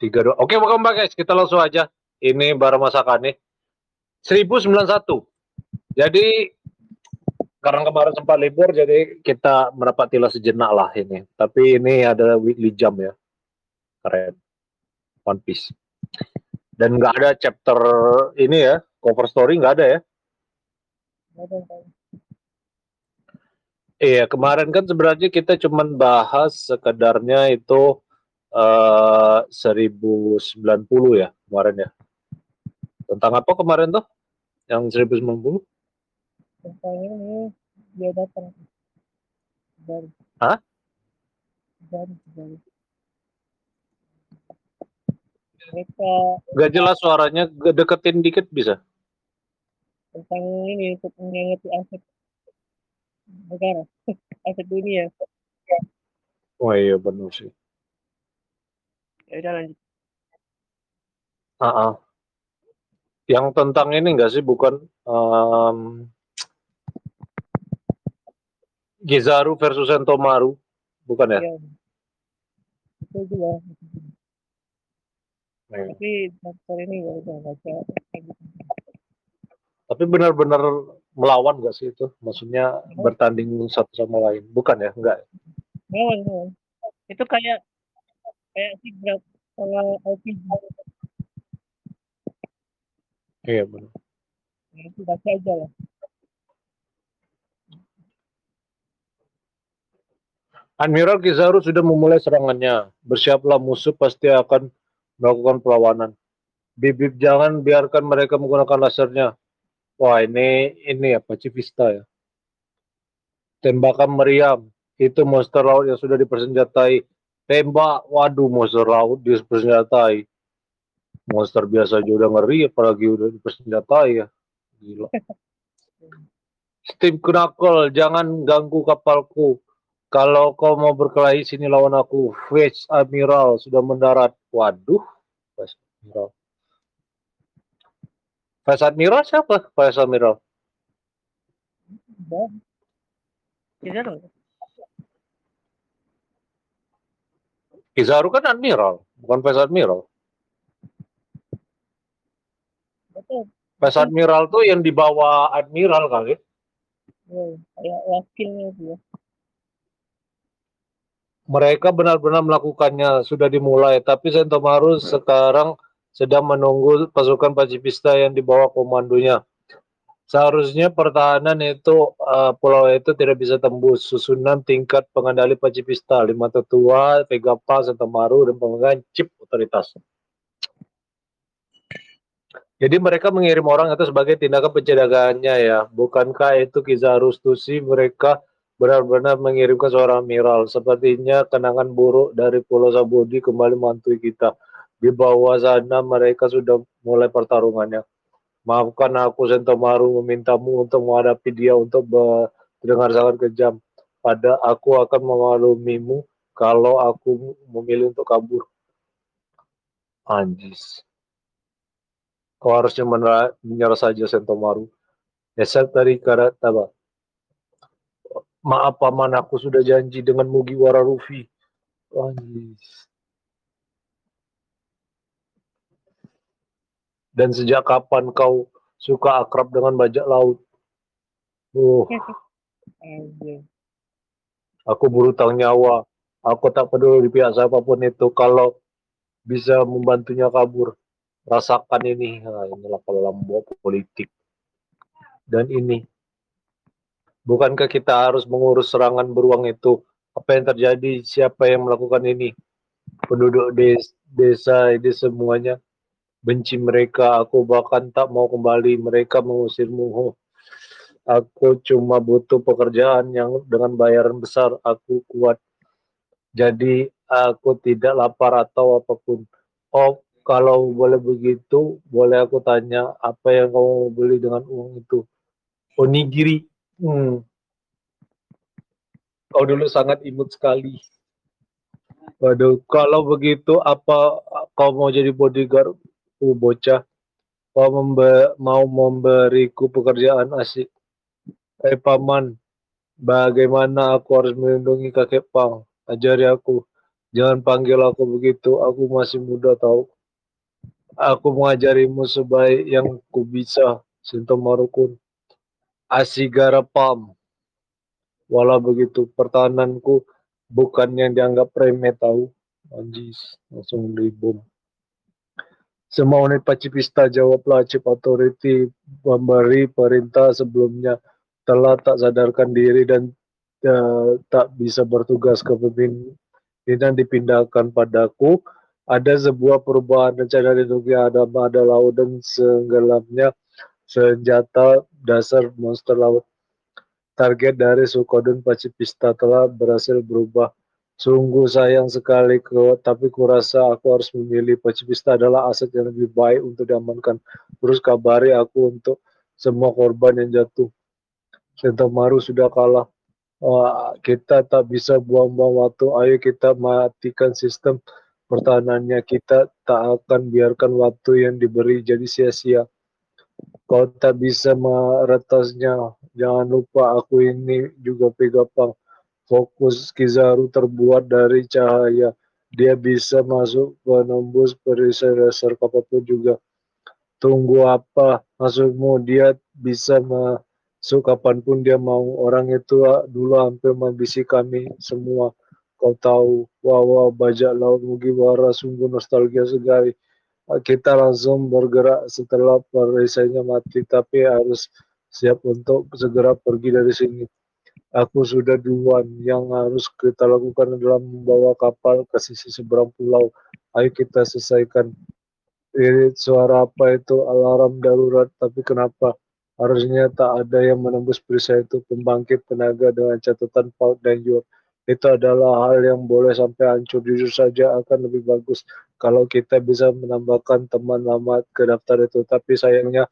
tiga dua. Oke, welcome back guys. Kita langsung aja. Ini barang masakan nih. 1091. Jadi karena kemarin sempat libur jadi kita mendapat sejenak lah ini. Tapi ini ada weekly jam ya. Keren. One Piece. Dan nggak ada chapter ini ya, cover story nggak ada ya. Iya, kemarin kan sebenarnya kita cuman bahas sekedarnya itu uh, 1090 ya kemarin ya. Tentang apa kemarin tuh? Yang 1090? Tentang ini dia datang dari Hah? dari dari mereka Gak jelas suaranya, deketin dikit bisa. tentang ini untuk mengerti aset negara aset dunia Oh iya benar sih. Ya udah lanjut ah. Yang tentang ini enggak sih bukan um, Gizaru versus Sentomaru, bukan ya? ya itu juga Iya. tapi daftar ini gak udah baca Tapi benar-benar melawan nggak sih itu? Maksudnya bertanding satu sama lain, bukan ya? Enggak. lawan lawan itu kayak kayak si grab kalau LPG Iya benar. ya, itu baca aja lah Admiral Kizaru sudah memulai serangannya. Bersiaplah musuh pasti akan melakukan perlawanan. Bibib jangan biarkan mereka menggunakan lasernya. Wah ini ini ya pacifista ya. Tembakan meriam itu monster laut yang sudah dipersenjatai. Tembak, waduh monster laut dipersenjatai. Monster biasa aja udah ngeri, apalagi udah dipersenjatai ya. Gila. Steam Knuckle, jangan ganggu kapalku. Kalau kau mau berkelahi sini lawan aku. Vice Admiral sudah mendarat. Waduh, Vice Admiral. Vice Admiral siapa? Vice Admiral. udah bisa loh Kizaru kan Admiral, bukan Vice Admiral. betul Vice Admiral tuh yang dibawa Admiral kali. ya, kayak wakilnya dia Mereka benar-benar melakukannya, sudah dimulai. Tapi Sentomaru sekarang sedang menunggu pasukan pacifista yang dibawa komandonya. Seharusnya pertahanan itu uh, pulau itu tidak bisa tembus. Susunan tingkat pengendali pacifista, lima tetua, Vegapa, Sentomaru, dan pemegang chip otoritas. Jadi mereka mengirim orang itu sebagai tindakan pencegahannya ya. Bukankah itu Kizaru Stussy mereka benar-benar mengirimkan seorang admiral. Sepertinya kenangan buruk dari Pulau Sabudi kembali menghantui kita. Di bawah sana mereka sudah mulai pertarungannya. Maafkan aku Sentomaru memintamu untuk menghadapi dia untuk terdengar sangat kejam. Pada aku akan memaklumimu kalau aku memilih untuk kabur. Anjis. Kau harusnya menyerah saja Sentomaru. Esat dari Karataba. Maaf paman, aku sudah janji dengan Mugiwara Rufi. Anjis. Dan sejak kapan kau suka akrab dengan bajak laut? Oh, Anjir. aku berutang nyawa. Aku tak peduli di pihak siapa pun itu kalau bisa membantunya kabur. Rasakan ini. Nah, inilah kelompok politik. Dan ini. Bukankah kita harus mengurus serangan beruang itu? Apa yang terjadi? Siapa yang melakukan ini? Penduduk des desa ini semuanya benci mereka. Aku bahkan tak mau kembali. Mereka mengusirmu. Oh, Aku cuma butuh pekerjaan yang dengan bayaran besar. Aku kuat. Jadi aku tidak lapar atau apa pun. Oh, kalau boleh begitu, boleh aku tanya apa yang kamu beli dengan uang itu? Onigiri. Hmm. Kau dulu sangat imut sekali. Waduh, kalau begitu apa kau mau jadi bodyguard? Uh, bocah. Kau membe mau memberiku pekerjaan asik. Eh paman, bagaimana aku harus melindungi kakek Pang? Ajari aku. Jangan panggil aku begitu, aku masih muda tahu. Aku mengajarimu sebaik yang ku bisa, Sinto Marukun. Asigara Pam. Walau begitu, pertahananku bukan yang dianggap remeh tahu. Anjis, langsung dibom. Semua unit pacipista jawablah Chief Authority memberi perintah sebelumnya telah tak sadarkan diri dan uh, tak bisa bertugas kepemimpinan dipindahkan padaku. Ada sebuah perubahan rencana di dunia ada ada laut dan senggelamnya senjata dasar monster laut. Target dari Sukodun Pacipista telah berhasil berubah Sungguh sayang sekali, kok, tapi kurasa aku harus memilih Pacifista adalah aset yang lebih baik untuk diamankan. Terus kabari aku untuk semua korban yang jatuh. Sentamaru sudah kalah. Uh, kita tak bisa buang-buang waktu. Ayo kita matikan sistem pertahanannya. Kita tak akan biarkan waktu yang diberi jadi sia-sia. Kau tak bisa meretasnya. Jangan lupa aku ini juga pegapang fokus Kizaru terbuat dari cahaya. Dia bisa masuk menembus perisai dasar apa pun juga. Tunggu apa maksudmu? Dia bisa masuk kapan pun dia mau. Orang itu dulu hampir membisi kami semua. Kau tahu, wah bajak laut Mugiwara sungguh nostalgia sekali. Kita langsung bergerak setelah perisainya mati, tapi harus siap untuk segera pergi dari sini aku sudah duluan yang harus kita lakukan adalah membawa kapal ke sisi seberang pulau. Ayo kita selesaikan. Irit suara apa itu alarm darurat, tapi kenapa harusnya tak ada yang menembus perisai itu pembangkit tenaga dengan catatan paut dan yor. Itu adalah hal yang boleh sampai hancur. Jujur saja akan lebih bagus kalau kita bisa menambahkan teman lama ke daftar itu. Tapi sayangnya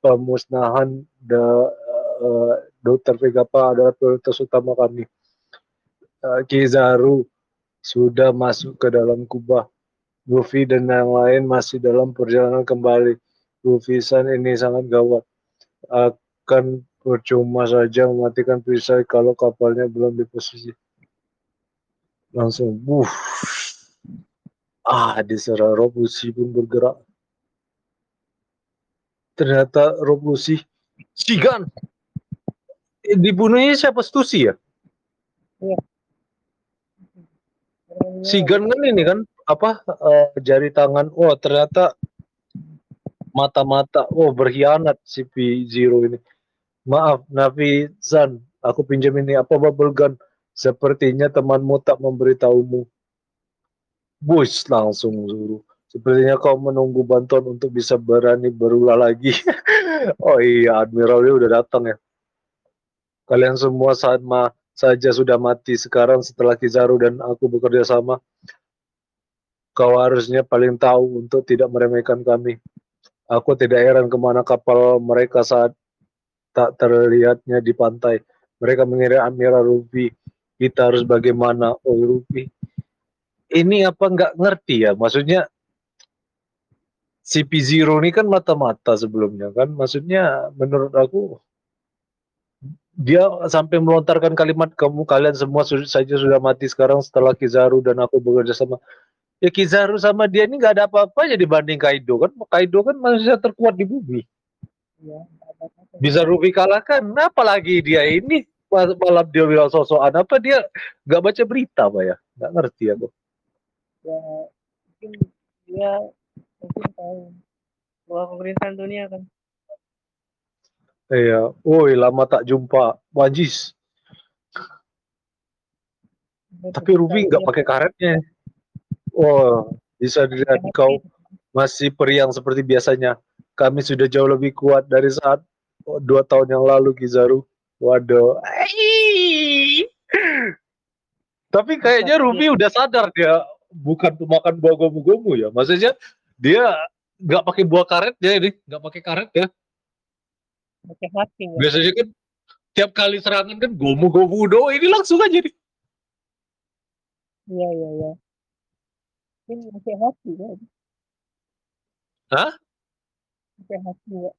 pemusnahan da, uh, Dokter Vegapa adalah prioritas utama kami. Uh, Kizaru sudah masuk ke dalam kubah. Luffy dan yang lain masih dalam perjalanan kembali. Luffy San ini sangat gawat. Akan percuma saja mematikan perisai kalau kapalnya belum di posisi. Langsung, buh. Ah, diserang Robusi pun bergerak. Ternyata Robusi, Sigan, dibunuhnya siapa Stusi ya? Iya. Sigan kan ini kan apa uh, jari tangan. Oh ternyata mata-mata. Oh berkhianat si P0 ini. Maaf Navi Zan, aku pinjam ini apa bubble gun. Sepertinya temanmu tak memberitahumu. Bush langsung suruh. Sepertinya kau menunggu bantuan untuk bisa berani berulah lagi. oh iya, Admiralnya udah datang ya. Kalian semua sama saja sudah mati sekarang setelah Kizaru dan aku bekerja sama. Kau harusnya paling tahu untuk tidak meremehkan kami. Aku tidak heran ke mana kapal mereka saat tak terlihatnya di pantai. Mereka mengirim Amira Ruby. Kita harus bagaimana? Oh Ruby. Ini apa nggak ngerti ya? Maksudnya CP0 ini kan mata-mata sebelumnya kan. Maksudnya menurut aku dia sampai melontarkan kalimat kamu kalian semua saja sudah mati. Sekarang setelah Kizaru dan aku bekerja sama. Ya Kizaru sama dia ini nggak ada apa-apa ya dibanding Kaido kan. Kaido kan manusia terkuat di bumi. Ya, bisa Ruby kalahkan. Apalagi dia ini malam dia bilang sosokan apa dia nggak baca berita apa ya? Nggak ngerti aku. Ya mungkin dia mungkin tahu bahwa pemerintahan dunia kan Iya, woi lama tak jumpa, Wajis. Tapi Ruby nggak pakai karetnya. Wah, bisa dilihat kau masih periang seperti biasanya. Kami sudah jauh lebih kuat dari saat dua tahun yang lalu, Kizaru. Waduh. Tapi kayaknya Ruby udah sadar dia bukan pemakan buah gomu-gomu ya. Maksudnya dia nggak pakai buah karet ya ini, nggak pakai karet ya pakai hati ya. biasanya kan tiap kali serangan kan gomu gomu do ini langsung aja nih. Iya iya iya. Ini pakai hati ya. Hah? pakai hati ya.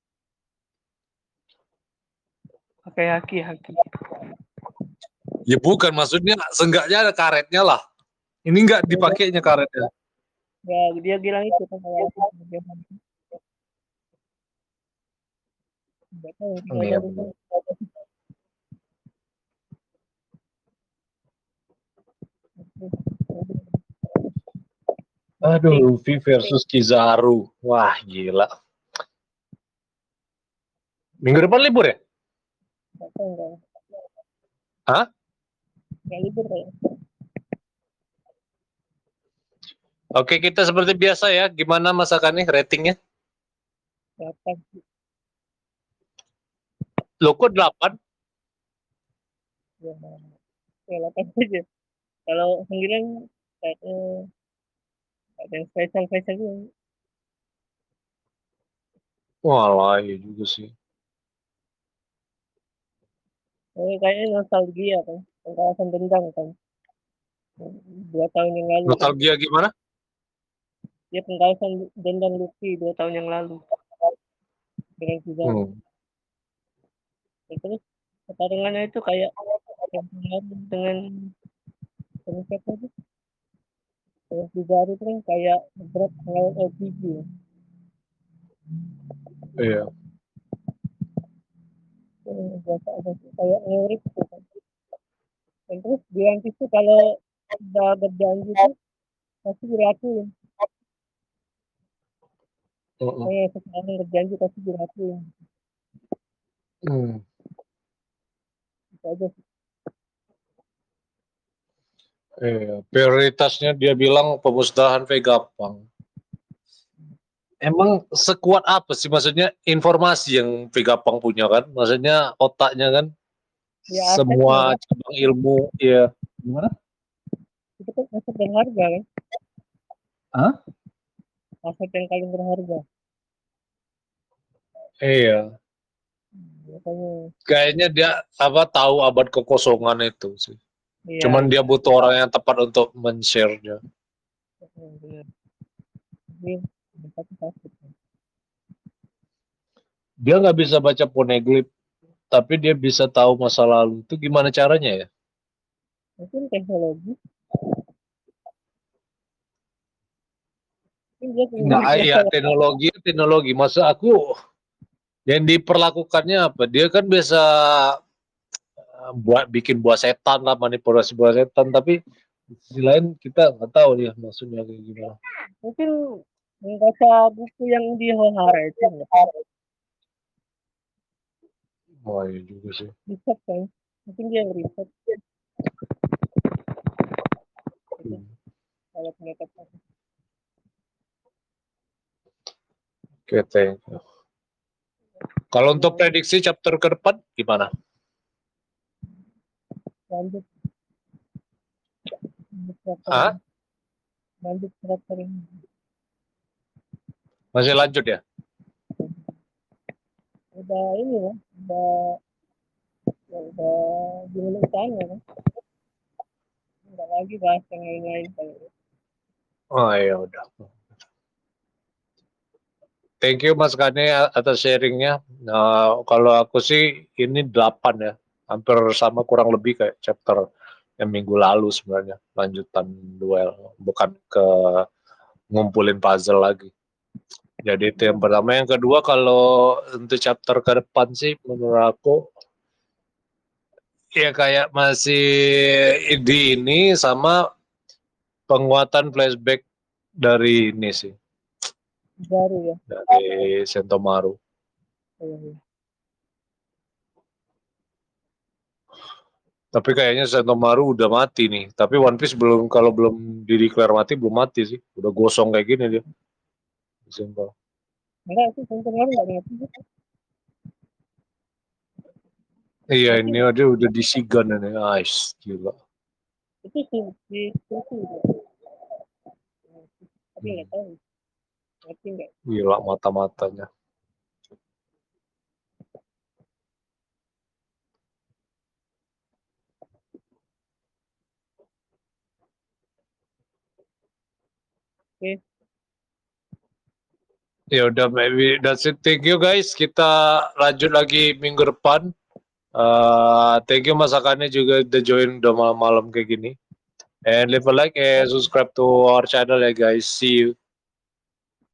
Pakai haki haki. Ya bukan maksudnya seenggaknya ada karetnya lah. Ini nggak dipakainya karetnya. Ya, dia bilang itu kan kalau Aduh, Luffy versus Kizaru. Wah, gila. Minggu depan libur ya? Hah? Nggak libur kayak. Oke, kita seperti biasa ya. Gimana masakannya, ratingnya? Lo kok 8? Ya, ya delapan aja. Kalau sembilan kayaknya nggak ada yang spesial spesial gitu. Wah, iya juga sih. Oh, kayaknya nostalgia kan, pengalaman dendam kan. Dua tahun yang lalu. kan. Nostalgia gimana? Dia pengalaman dendam Luffy dua tahun yang lalu. Dengan Kizaru. Hmm. Terus pertarungannya itu kayak dengan dengan siapa itu? Dengan Kizaru itu kan kayak berat melawan LPG. ya. Iya. Eh, kayak ngurip gitu kan. Dan terus Piece tuh kalau udah berjanji tuh pasti diratuin. Mm-mm. Kayak sekarang berjanji pasti diratuin. Hmm. Itu aja sih. Iya, prioritasnya dia bilang pemusnahan Vegapunk. Emang sekuat apa sih maksudnya informasi yang Vegapunk punya kan? Maksudnya otaknya kan Ya, semua cabang ilmu ya. Gimana? Itu kan aset berharga kan. Hah? Aset yang paling berharga. Iya. Kayaknya dia apa tahu abad kekosongan itu sih. iya. Cuman dia butuh orang yang tepat untuk sakit. kan. Dia nggak bisa baca poneglyph, tapi dia bisa tahu masa lalu. Itu gimana caranya ya? Mungkin teknologi. Mungkin dia dia iya teknologi, teknologi. Masa aku yang diperlakukannya apa? Dia kan bisa eh, buat bikin buah setan lah, manipulasi buah setan. Tapi di sisi lain kita nggak tahu dia maksudnya kayak gimana. mungkin membaca buku yang di Hohara itu. Oh iya juga sih. riset kan mungkin dia riset Hmm. kalau aku. Oke, thank you. Kalau untuk prediksi chapter ke depan gimana? lanjut lanjut chapter Hah? ini. lanjut chapter ini Masih lanjut ya? udah ini ya udah ya udah gimana utama kan nggak lagi bahas yang lain-lain Oh iya udah. Thank you Mas Kane atas sharingnya. Nah, kalau aku sih ini 8 ya. Hampir sama kurang lebih kayak chapter yang minggu lalu sebenarnya. Lanjutan duel. Bukan ke ngumpulin puzzle lagi. Jadi itu yang pertama. Yang kedua kalau untuk chapter ke depan sih menurut aku ya kayak masih di ini sama penguatan flashback dari ini sih baru ya dari Sentomaru. Iya. Tapi kayaknya Sentomaru udah mati nih. Tapi One Piece belum kalau belum dideklar mati belum mati sih. Udah gosong kayak gini dia. Simpel. enggak sih sampai sekarang nggak ngerti sih. Iya ini dia udah disigan ini. Ais, gila. itu sih di tapi nggak tahu ngerti nggak Gila mata-matanya. Oke. Ya udah maybe that's it. Thank you guys. Kita lanjut lagi minggu depan. Uh, thank you masakannya juga udah join udah malam-malam kayak gini. And leave a like and subscribe to our channel ya guys. See you.